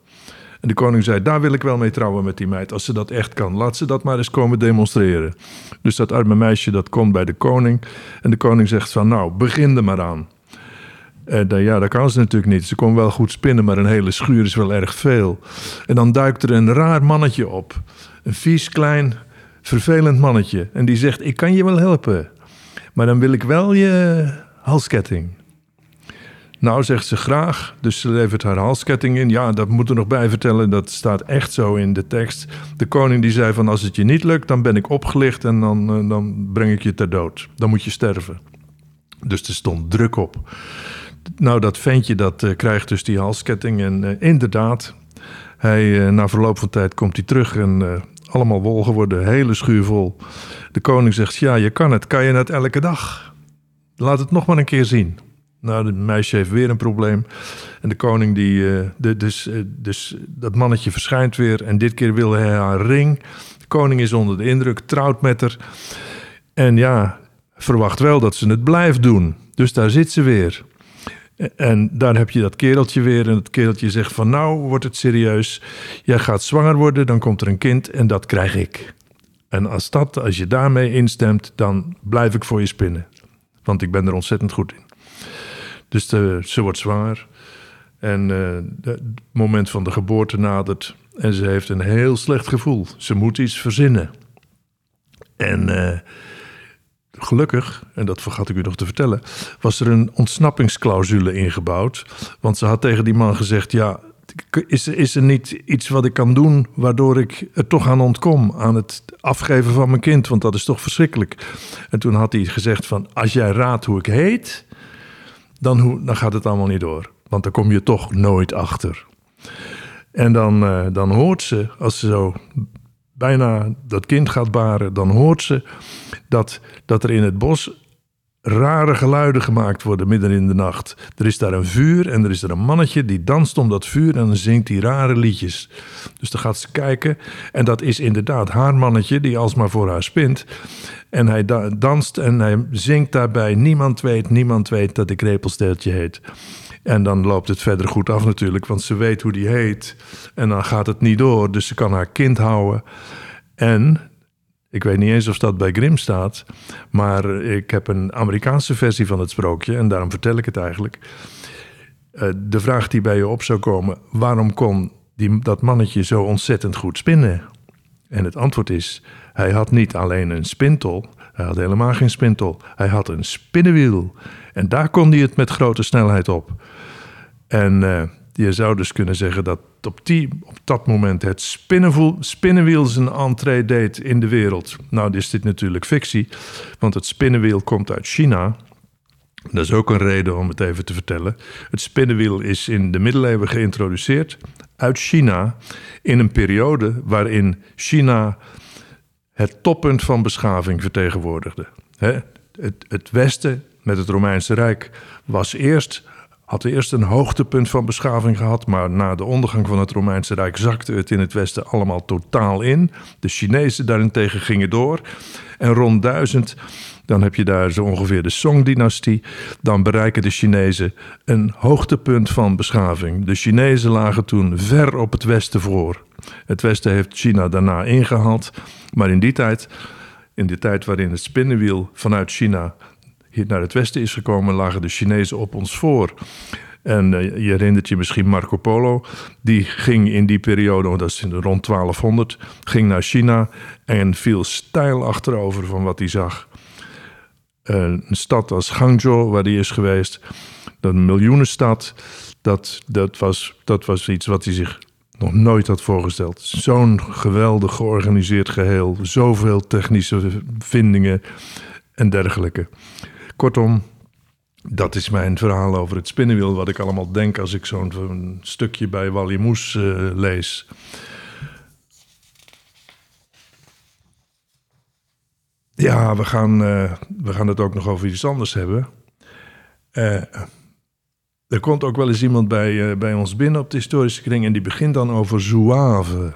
En de koning zei: Daar wil ik wel mee trouwen met die meid. Als ze dat echt kan, laat ze dat maar eens komen demonstreren. Dus dat arme meisje dat komt bij de koning. En de koning zegt: van, Nou, begin er maar aan. En dan, ja, dat kan ze natuurlijk niet. Ze kon wel goed spinnen, maar een hele schuur is wel erg veel. En dan duikt er een raar mannetje op. Een vies, klein, vervelend mannetje. En die zegt: Ik kan je wel helpen. Maar dan wil ik wel je halsketting. Nou, zegt ze graag. Dus ze levert haar halsketting in. Ja, dat moet er nog bij vertellen. Dat staat echt zo in de tekst. De koning die zei van als het je niet lukt, dan ben ik opgelicht en dan, eh, dan breng ik je ter dood. Dan moet je sterven. Dus er stond druk op. Nou, dat ventje dat uh, krijgt dus die halsketting. En uh, inderdaad, hij, na verloop van tijd komt hij terug en allemaal wol geworden. Hele schuur vol. De koning zegt, ja, je kan het. Kan je het elke dag? Laat het nog maar een keer zien. Nou, het meisje heeft weer een probleem. En de koning, die, uh, de, dus, uh, dus dat mannetje verschijnt weer. En dit keer wil hij haar ring. De koning is onder de indruk, trouwt met haar. En ja, verwacht wel dat ze het blijft doen. Dus daar zit ze weer. En daar heb je dat kereltje weer. En het kereltje zegt van nou wordt het serieus. Jij gaat zwanger worden, dan komt er een kind en dat krijg ik. En als, dat, als je daarmee instemt, dan blijf ik voor je spinnen. Want ik ben er ontzettend goed in. Dus ze wordt zwanger. En uh, het moment van de geboorte nadert. En ze heeft een heel slecht gevoel. Ze moet iets verzinnen. En uh, gelukkig, en dat vergat ik u nog te vertellen, was er een ontsnappingsclausule ingebouwd. Want ze had tegen die man gezegd: Ja, is, is er niet iets wat ik kan doen waardoor ik er toch aan ontkom? Aan het afgeven van mijn kind, want dat is toch verschrikkelijk. En toen had hij gezegd: van, Als jij raadt hoe ik heet, dan, dan gaat het allemaal niet door. Want dan kom je toch nooit achter. En dan, uh, dan hoort ze, als ze zo bijna dat kind gaat baren, dan hoort ze dat, dat er in het bos rare geluiden gemaakt worden midden in de nacht. Er is daar een vuur en er is er een mannetje die danst om dat vuur en dan zingt die rare liedjes. Dus dan gaat ze kijken en dat is inderdaad haar mannetje die alsmaar voor haar spint. En hij danst en hij zingt daarbij: Niemand weet, niemand weet dat ik Repelsteeltje heet. En dan loopt het verder goed af natuurlijk, want ze weet hoe die heet. En dan gaat het niet door, dus ze kan haar kind houden. En ik weet niet eens of dat bij Grimm staat, maar ik heb een Amerikaanse versie van het sprookje en daarom vertel ik het eigenlijk. Uh, de vraag die bij je op zou komen: waarom kon die, dat mannetje zo ontzettend goed spinnen? En het antwoord is: hij had niet alleen een spintol, Hij had helemaal geen spintol. Hij had een spinnenwiel. En daar kon hij het met grote snelheid op. En uh, je zou dus kunnen zeggen dat op, die, op dat moment het spinnenwiel zijn entree deed in de wereld. Nou, is dit natuurlijk fictie, want het spinnenwiel komt uit China. Dat is ook een reden om het even te vertellen. Het spinnenwiel is in de middeleeuwen geïntroduceerd uit China in een periode waarin China het toppunt van beschaving vertegenwoordigde. Het, het Westen met het Romeinse Rijk was eerst, had eerst een hoogtepunt van beschaving gehad, maar na de ondergang van het Romeinse Rijk zakte het in het Westen allemaal totaal in. De Chinezen daarentegen gingen door. En rond 1000 dan heb je daar zo ongeveer de Song-dynastie. Dan bereiken de Chinezen een hoogtepunt van beschaving. De Chinezen lagen toen ver op het Westen voor. Het Westen heeft China daarna ingehaald. Maar in die tijd, in de tijd waarin het spinnenwiel vanuit China naar het Westen is gekomen, lagen de Chinezen op ons voor. En uh, je herinnert je misschien Marco Polo. Die ging in die periode, dat is rond 1200, ging naar China en viel stijl achterover van wat hij zag een stad als Hangzhou, waar hij is geweest, een miljoenenstad, dat, dat, was, dat was iets wat hij zich nog nooit had voorgesteld. Zo'n geweldig georganiseerd geheel, zoveel technische vindingen en dergelijke. Kortom, dat is mijn verhaal over het spinnenwiel, wat ik allemaal denk als ik zo'n stukje bij Wally Moes uh, lees. Ja, we gaan, uh, we gaan het ook nog over iets anders hebben. Uh, er komt ook wel eens iemand bij, bij ons binnen op de historische kring en die begint dan over zouave.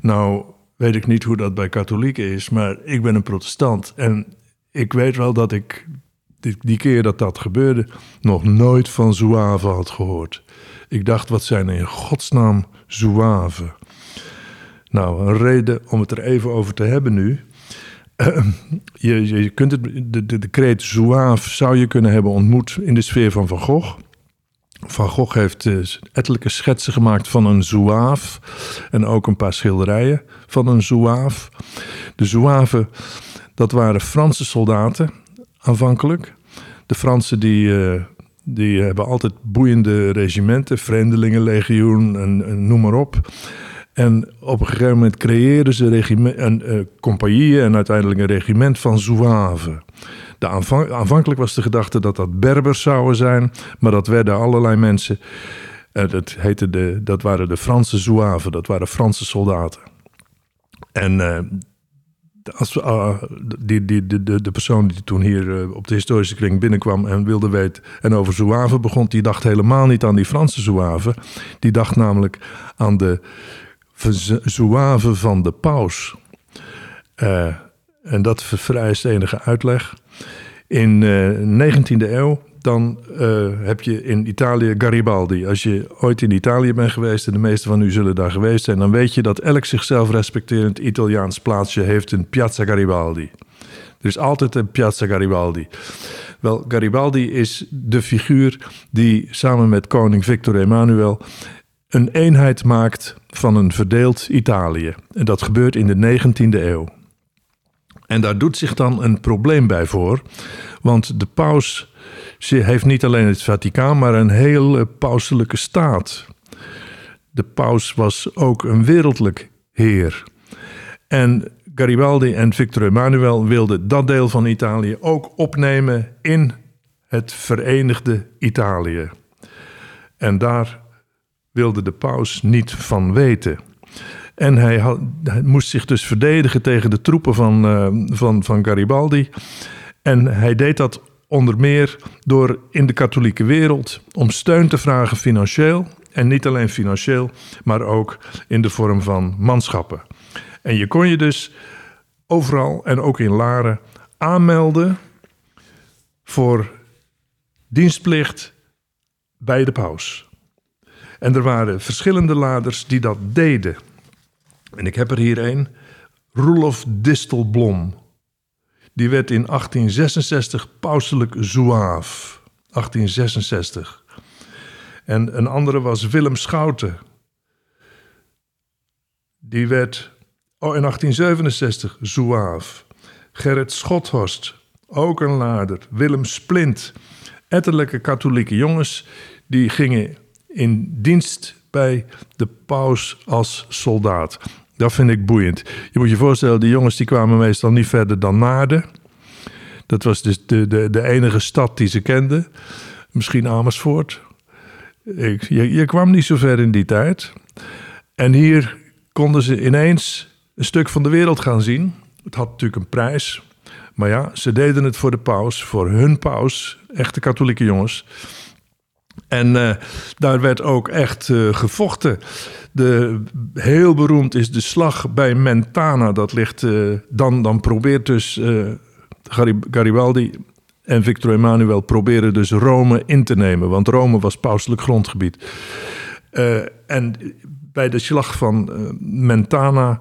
Nou, weet ik niet hoe dat bij katholieken is, maar ik ben een protestant. En ik weet wel dat ik die, keer dat dat gebeurde nog nooit van zouave had gehoord. Ik dacht, wat zijn in godsnaam zouave? Nou, een reden om het er even over te hebben nu je, je kunt het, de, de, de kreet zouave zou je kunnen hebben ontmoet in de sfeer van Van Gogh. Van Gogh heeft uh, ettelijke schetsen gemaakt van een zouave en ook een paar schilderijen van een zouave. De zouaven, dat waren Franse soldaten aanvankelijk. De Fransen die, uh, die hebben altijd boeiende regimenten, vreemdelingenlegioen en, noem maar op. En op een gegeven moment creëerden ze een uh, compagnieën en uiteindelijk een regiment van zouaven. De aanvankelijk was de gedachte dat dat Berbers zouden zijn, maar dat werden allerlei mensen. Uh, dat, heette de, dat waren de Franse zouaven, dat waren Franse soldaten. En als, die, die, de, de, de persoon die toen hier op de historische kring binnenkwam en wilde weten en over zouaven begon, die dacht helemaal niet aan die Franse zouaven. Die dacht namelijk aan de zouave van de paus. Uh, en dat vereist enige uitleg. In de uh, 19e eeuw dan uh, heb je in Italië Garibaldi. Als je ooit in Italië bent geweest, en de meeste van u zullen daar geweest zijn, dan weet je dat elk zichzelf respecterend Italiaans plaatsje heeft een Piazza Garibaldi. Er is altijd een Piazza Garibaldi. Wel, Garibaldi is de figuur die samen met koning Victor Emmanuel een eenheid maakt van een verdeeld Italië. En dat gebeurt in de 19e eeuw. En daar doet zich dan een probleem bij voor, want de paus heeft niet alleen het Vaticaan, maar een hele pauselijke staat. De paus was ook een wereldlijk heer. En Garibaldi en Victor Emmanuel wilden dat deel van Italië ook opnemen in het verenigde Italië. En daar wilde de paus niet van weten. En hij, moest zich dus verdedigen tegen de troepen van, uh, van, van Garibaldi. En hij deed dat onder meer door in de katholieke wereld om steun te vragen financieel. En niet alleen financieel, maar ook in de vorm van manschappen. En je kon je dus overal en ook in Laren aanmelden voor dienstplicht bij de paus. En er waren verschillende laders die dat deden. En ik heb er hier een, Roelof Distelblom. Die werd in 1866 pauselijk zouaaf. 1866. En een andere was Willem Schouten. Die werd oh, in 1867 zouaaf. Gerrit Schothorst, ook een lader. Willem Splint, etterlijke katholieke jongens, die gingen in dienst bij de paus als soldaat. Dat vind ik boeiend. Je moet je voorstellen, die jongens die kwamen meestal niet verder dan Naarden. Dat was dus de, de, de enige stad die ze kenden. Misschien Amersfoort. Ik, je, je kwam niet zo ver in die tijd. En hier konden ze ineens een stuk van de wereld gaan zien. Het had natuurlijk een prijs. Maar ja, ze deden het voor de paus, voor hun paus. Echte katholieke jongens. En uh, daar werd ook echt uh, gevochten. De, heel beroemd is de slag bij Mentana. Dat ligt, uh, dan, dan probeert dus Garibaldi en Victor Emmanuel proberen dus Rome in te nemen. Want Rome was pauselijk grondgebied. en bij de slag van Mentana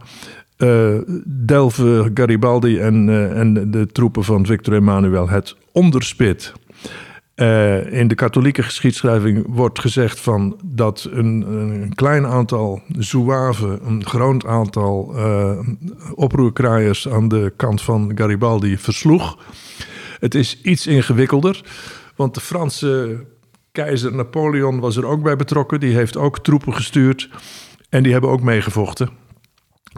delven Garibaldi en, en de troepen van Victor Emmanuel het onderspit. Uh, in de katholieke geschiedschrijving wordt gezegd van dat een, een klein aantal zouaven, een groot aantal uh, oproerkraaiers aan de kant van Garibaldi versloeg. Het is iets ingewikkelder, want de Franse keizer Napoleon was er ook bij betrokken. Die heeft ook troepen gestuurd en die hebben ook meegevochten.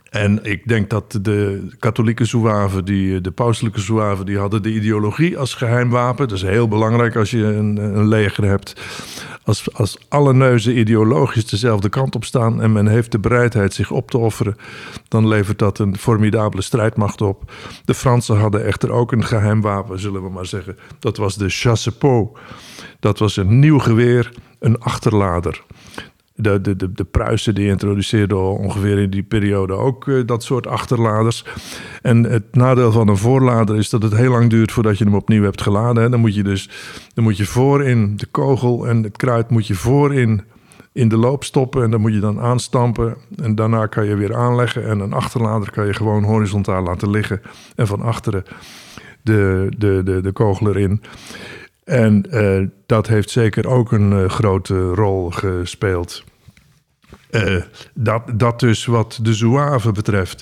En ik denk dat de katholieke zouaven, die, de pauselijke zouaven, die hadden de ideologie als geheim wapen. Dat is heel belangrijk als je een, een leger hebt. Als, als alle neuzen ideologisch dezelfde kant op staan en men heeft de bereidheid zich op te offeren, dan levert dat een formidabele strijdmacht op. De Fransen hadden echter ook een geheim wapen, zullen we maar zeggen. Dat was de chassepot. Dat was een nieuw geweer, een achterlader de, de, de, de Pruisen die introduceerden ongeveer in die periode ook uh, dat soort achterladers. En het nadeel van een voorlader is dat het heel lang duurt voordat je hem opnieuw hebt geladen. Hè. Dan moet je dus dan moet je voorin de kogel en het kruid moet je voorin in de loop stoppen en dan moet je dan aanstampen. En daarna kan je weer aanleggen en een achterlader kan je gewoon horizontaal laten liggen. En van achteren de, de, de, de kogel erin. En uh, dat heeft zeker ook een uh, grote rol gespeeld. Uh, dat, dat dus wat de zouave betreft.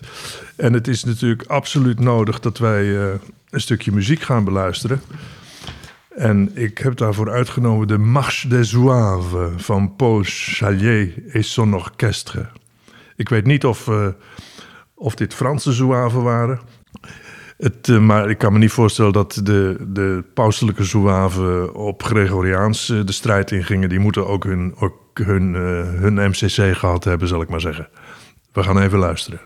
En het is natuurlijk absoluut nodig dat wij een stukje muziek gaan beluisteren. En ik heb daarvoor uitgenomen de Marche des Zouaves van Paul Chalier et son orchestre. Ik weet niet of, of dit Franse zouaven waren. Het, uh, maar ik kan me niet voorstellen dat de, de pauselijke zouaven op Gregoriaans uh, de strijd ingingen. Die moeten ook hun, hun, uh, hun MCC gehad hebben, zal ik maar zeggen. We gaan even luisteren.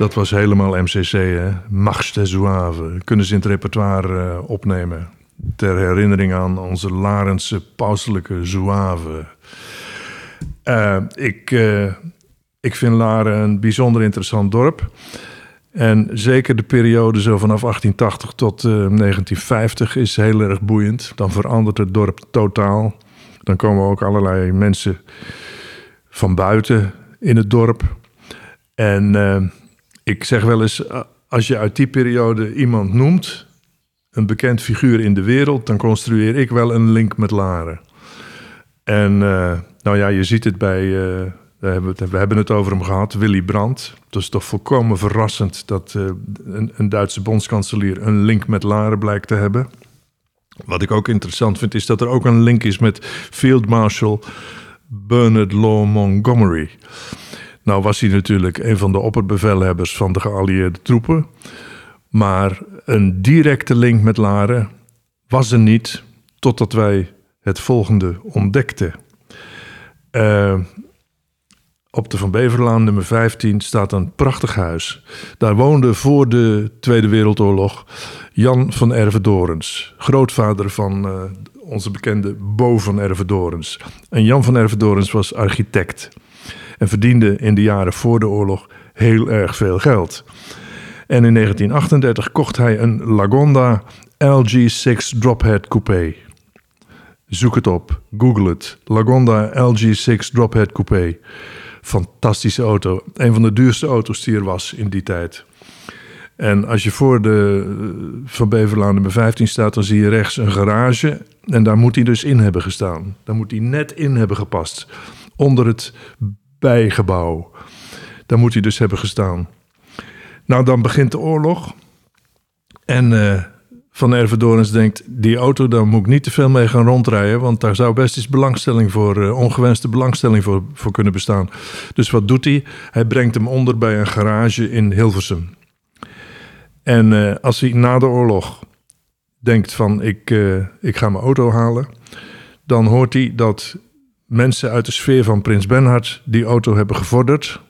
Dat was helemaal MCC, hè? Mars de Zouave. Kunnen ze in het repertoire eh, opnemen. Ter herinnering aan onze Larense pauselijke Zouave. Eh, ik, eh, ik vind Laren een bijzonder interessant dorp. En zeker de periode zo vanaf 1880 tot 1950 is heel erg boeiend. Dan verandert het dorp totaal. Dan komen ook allerlei mensen van buiten in het dorp. En ik zeg wel eens, eh, als je uit die periode iemand noemt, een bekend figuur in de wereld, dan construeer ik wel een link met Laren. En uh, nou ja, je ziet het bij, uh, we, hebben het, over hem gehad, Willy Brandt. Het is toch volkomen verrassend dat een, een, Duitse bondskanselier een link met Laren blijkt te hebben. Wat ik ook interessant vind, is dat er ook een link is met Field Marshal Bernard Law Montgomery. Nou was hij natuurlijk een van de opperbevelhebbers van de geallieerde troepen. Maar een directe link met Laren was er niet totdat wij het volgende ontdekten. Uh, op de Van Beverlaan nummer 15 staat een prachtig huis. Daar woonde voor de Tweede Wereldoorlog Jan van Ervedorens, grootvader van uh, onze bekende Bo van Ervedorens. En Jan van Ervedorens was architect en verdiende in de jaren voor de oorlog heel erg veel geld. En in 1938 kocht hij een Lagonda LG6 Drophead Coupé. Zoek het op, google het. Lagonda LG6 Drophead Coupé. Fantastische auto. Een van de duurste auto's die er was in die tijd. En als je voor de eh, Van Beverlaan nummer 15 staat, dan zie je rechts een garage. En daar moet hij dus in hebben gestaan. Daar moet hij net in hebben gepast. Onder het bijgebouw. Daar moet hij dus hebben gestaan. Nou, dan begint de oorlog. En uh, Van Ervedorens denkt, die auto, daar moet ik niet te veel mee gaan rondrijden... want daar zou best eens belangstelling voor, uh, ongewenste belangstelling voor, voor kunnen bestaan. Dus wat doet hij? Hij brengt hem onder bij een garage in Hilversum. En uh, als hij na de oorlog denkt van, ik, ik ga mijn auto halen... dan hoort hij dat mensen uit de sfeer van Prins Bernhard die auto hebben gevorderd.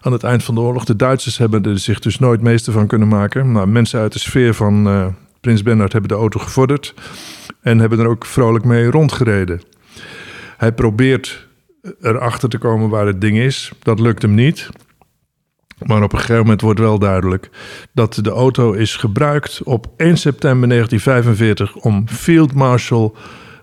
Aan het eind van de oorlog. De Duitsers hebben er zich dus nooit meester van kunnen maken. Maar mensen uit de sfeer van uh, Prins Bernhard hebben de auto gevorderd. En hebben er ook vrolijk mee rondgereden. Hij probeert erachter te komen waar het ding is. Dat lukt hem niet. Maar op een gegeven moment wordt wel duidelijk dat de auto is gebruikt op 1 september 1945 om Field Marshal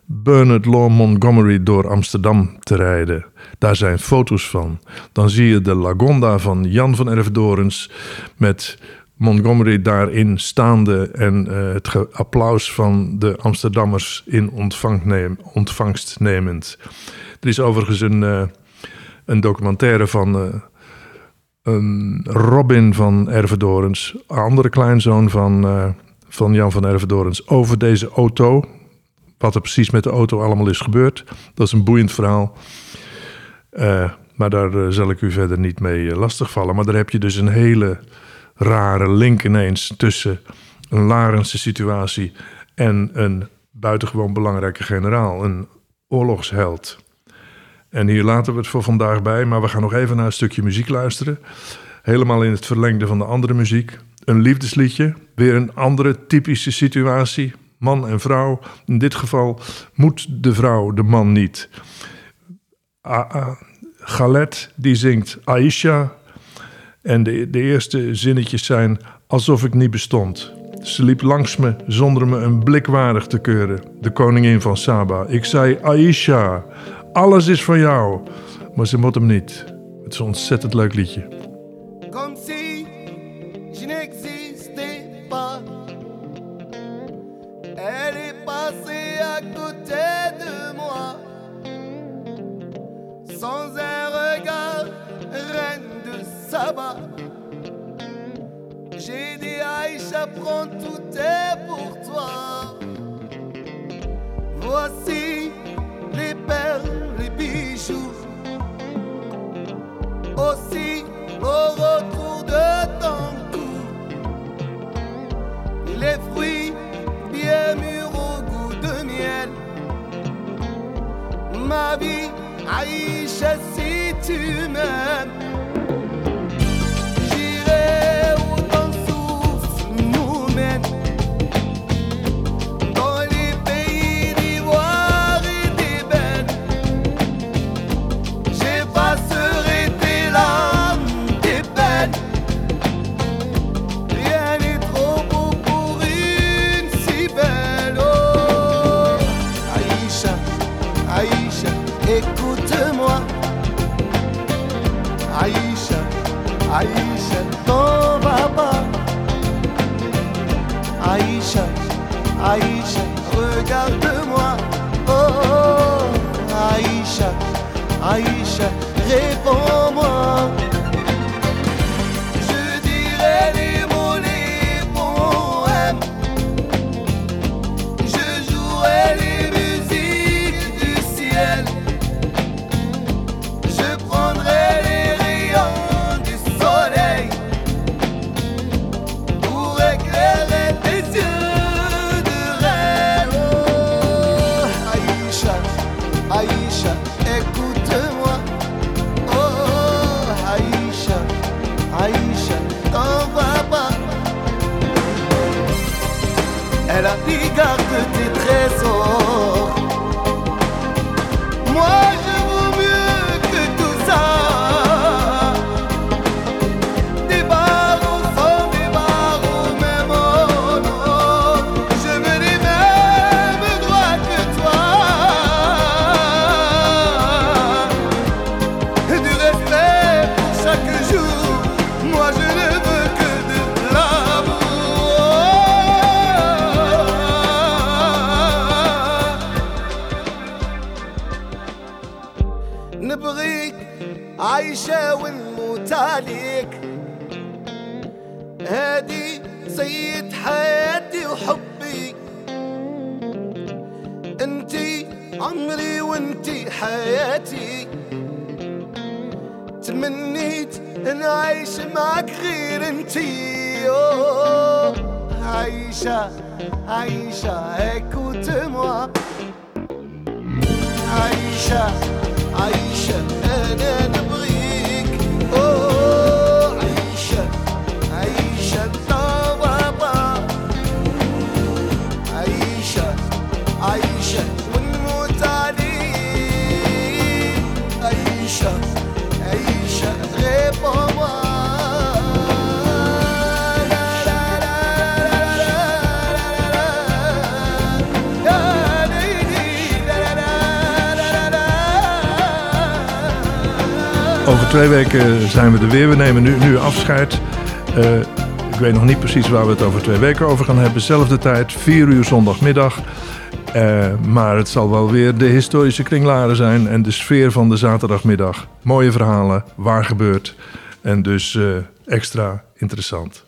Bernard Law Montgomery door Amsterdam te rijden. Daar zijn foto's van. Dan zie je de Lagonda van Jan van Ervedorens met Montgomery daarin staande en uh, het applaus van de Amsterdammers in neem, ontvangst nemend. Er is overigens een, uh, een documentaire van uh, Robin van Ervedorens, andere kleinzoon van, van Jan van Ervedorens, over deze auto wat er precies met de auto allemaal is gebeurd. Dat is een boeiend verhaal. Uh, maar daar uh, zal ik u verder niet mee uh, lastigvallen. Maar daar heb je dus een hele rare link ineens tussen een Larense situatie en een buitengewoon belangrijke generaal, een oorlogsheld. En hier laten we het voor vandaag bij, maar we gaan nog even naar een stukje muziek luisteren. Helemaal in het verlengde van de andere muziek. Een liefdesliedje, weer een andere typische situatie man en vrouw. In dit geval moet de vrouw de man niet. Galet die zingt Aisha. En de, de eerste zinnetjes zijn alsof ik niet bestond. Ze liep langs me zonder me een blik waardig te keuren. De koningin van Saba. Ik zei Aisha, alles is van jou. Maar ze moet hem niet. Het is een ontzettend leuk liedje. J'ai dit Aïcha, prends tout est pour toi. Voici les perles, les bijoux. Aussi au retour de ton cou. Les fruits bien mûrs au goût de miel. Ma vie, Aïcha, si tu m'aimes. regarde-moi. Oh, oh, oh, Aïcha, Aïcha, réponds-moi. eso twee weken eh, zijn we er weer. We nemen nu, nu afscheid. Eh, ik weet nog niet precies waar we het over twee weken over gaan hebben. Zelfde tijd, vier uur zondagmiddag. Eh, maar het zal wel weer de historische kringlaren zijn en de sfeer van de zaterdagmiddag. Mooie verhalen, waar gebeurt. En dus extra interessant.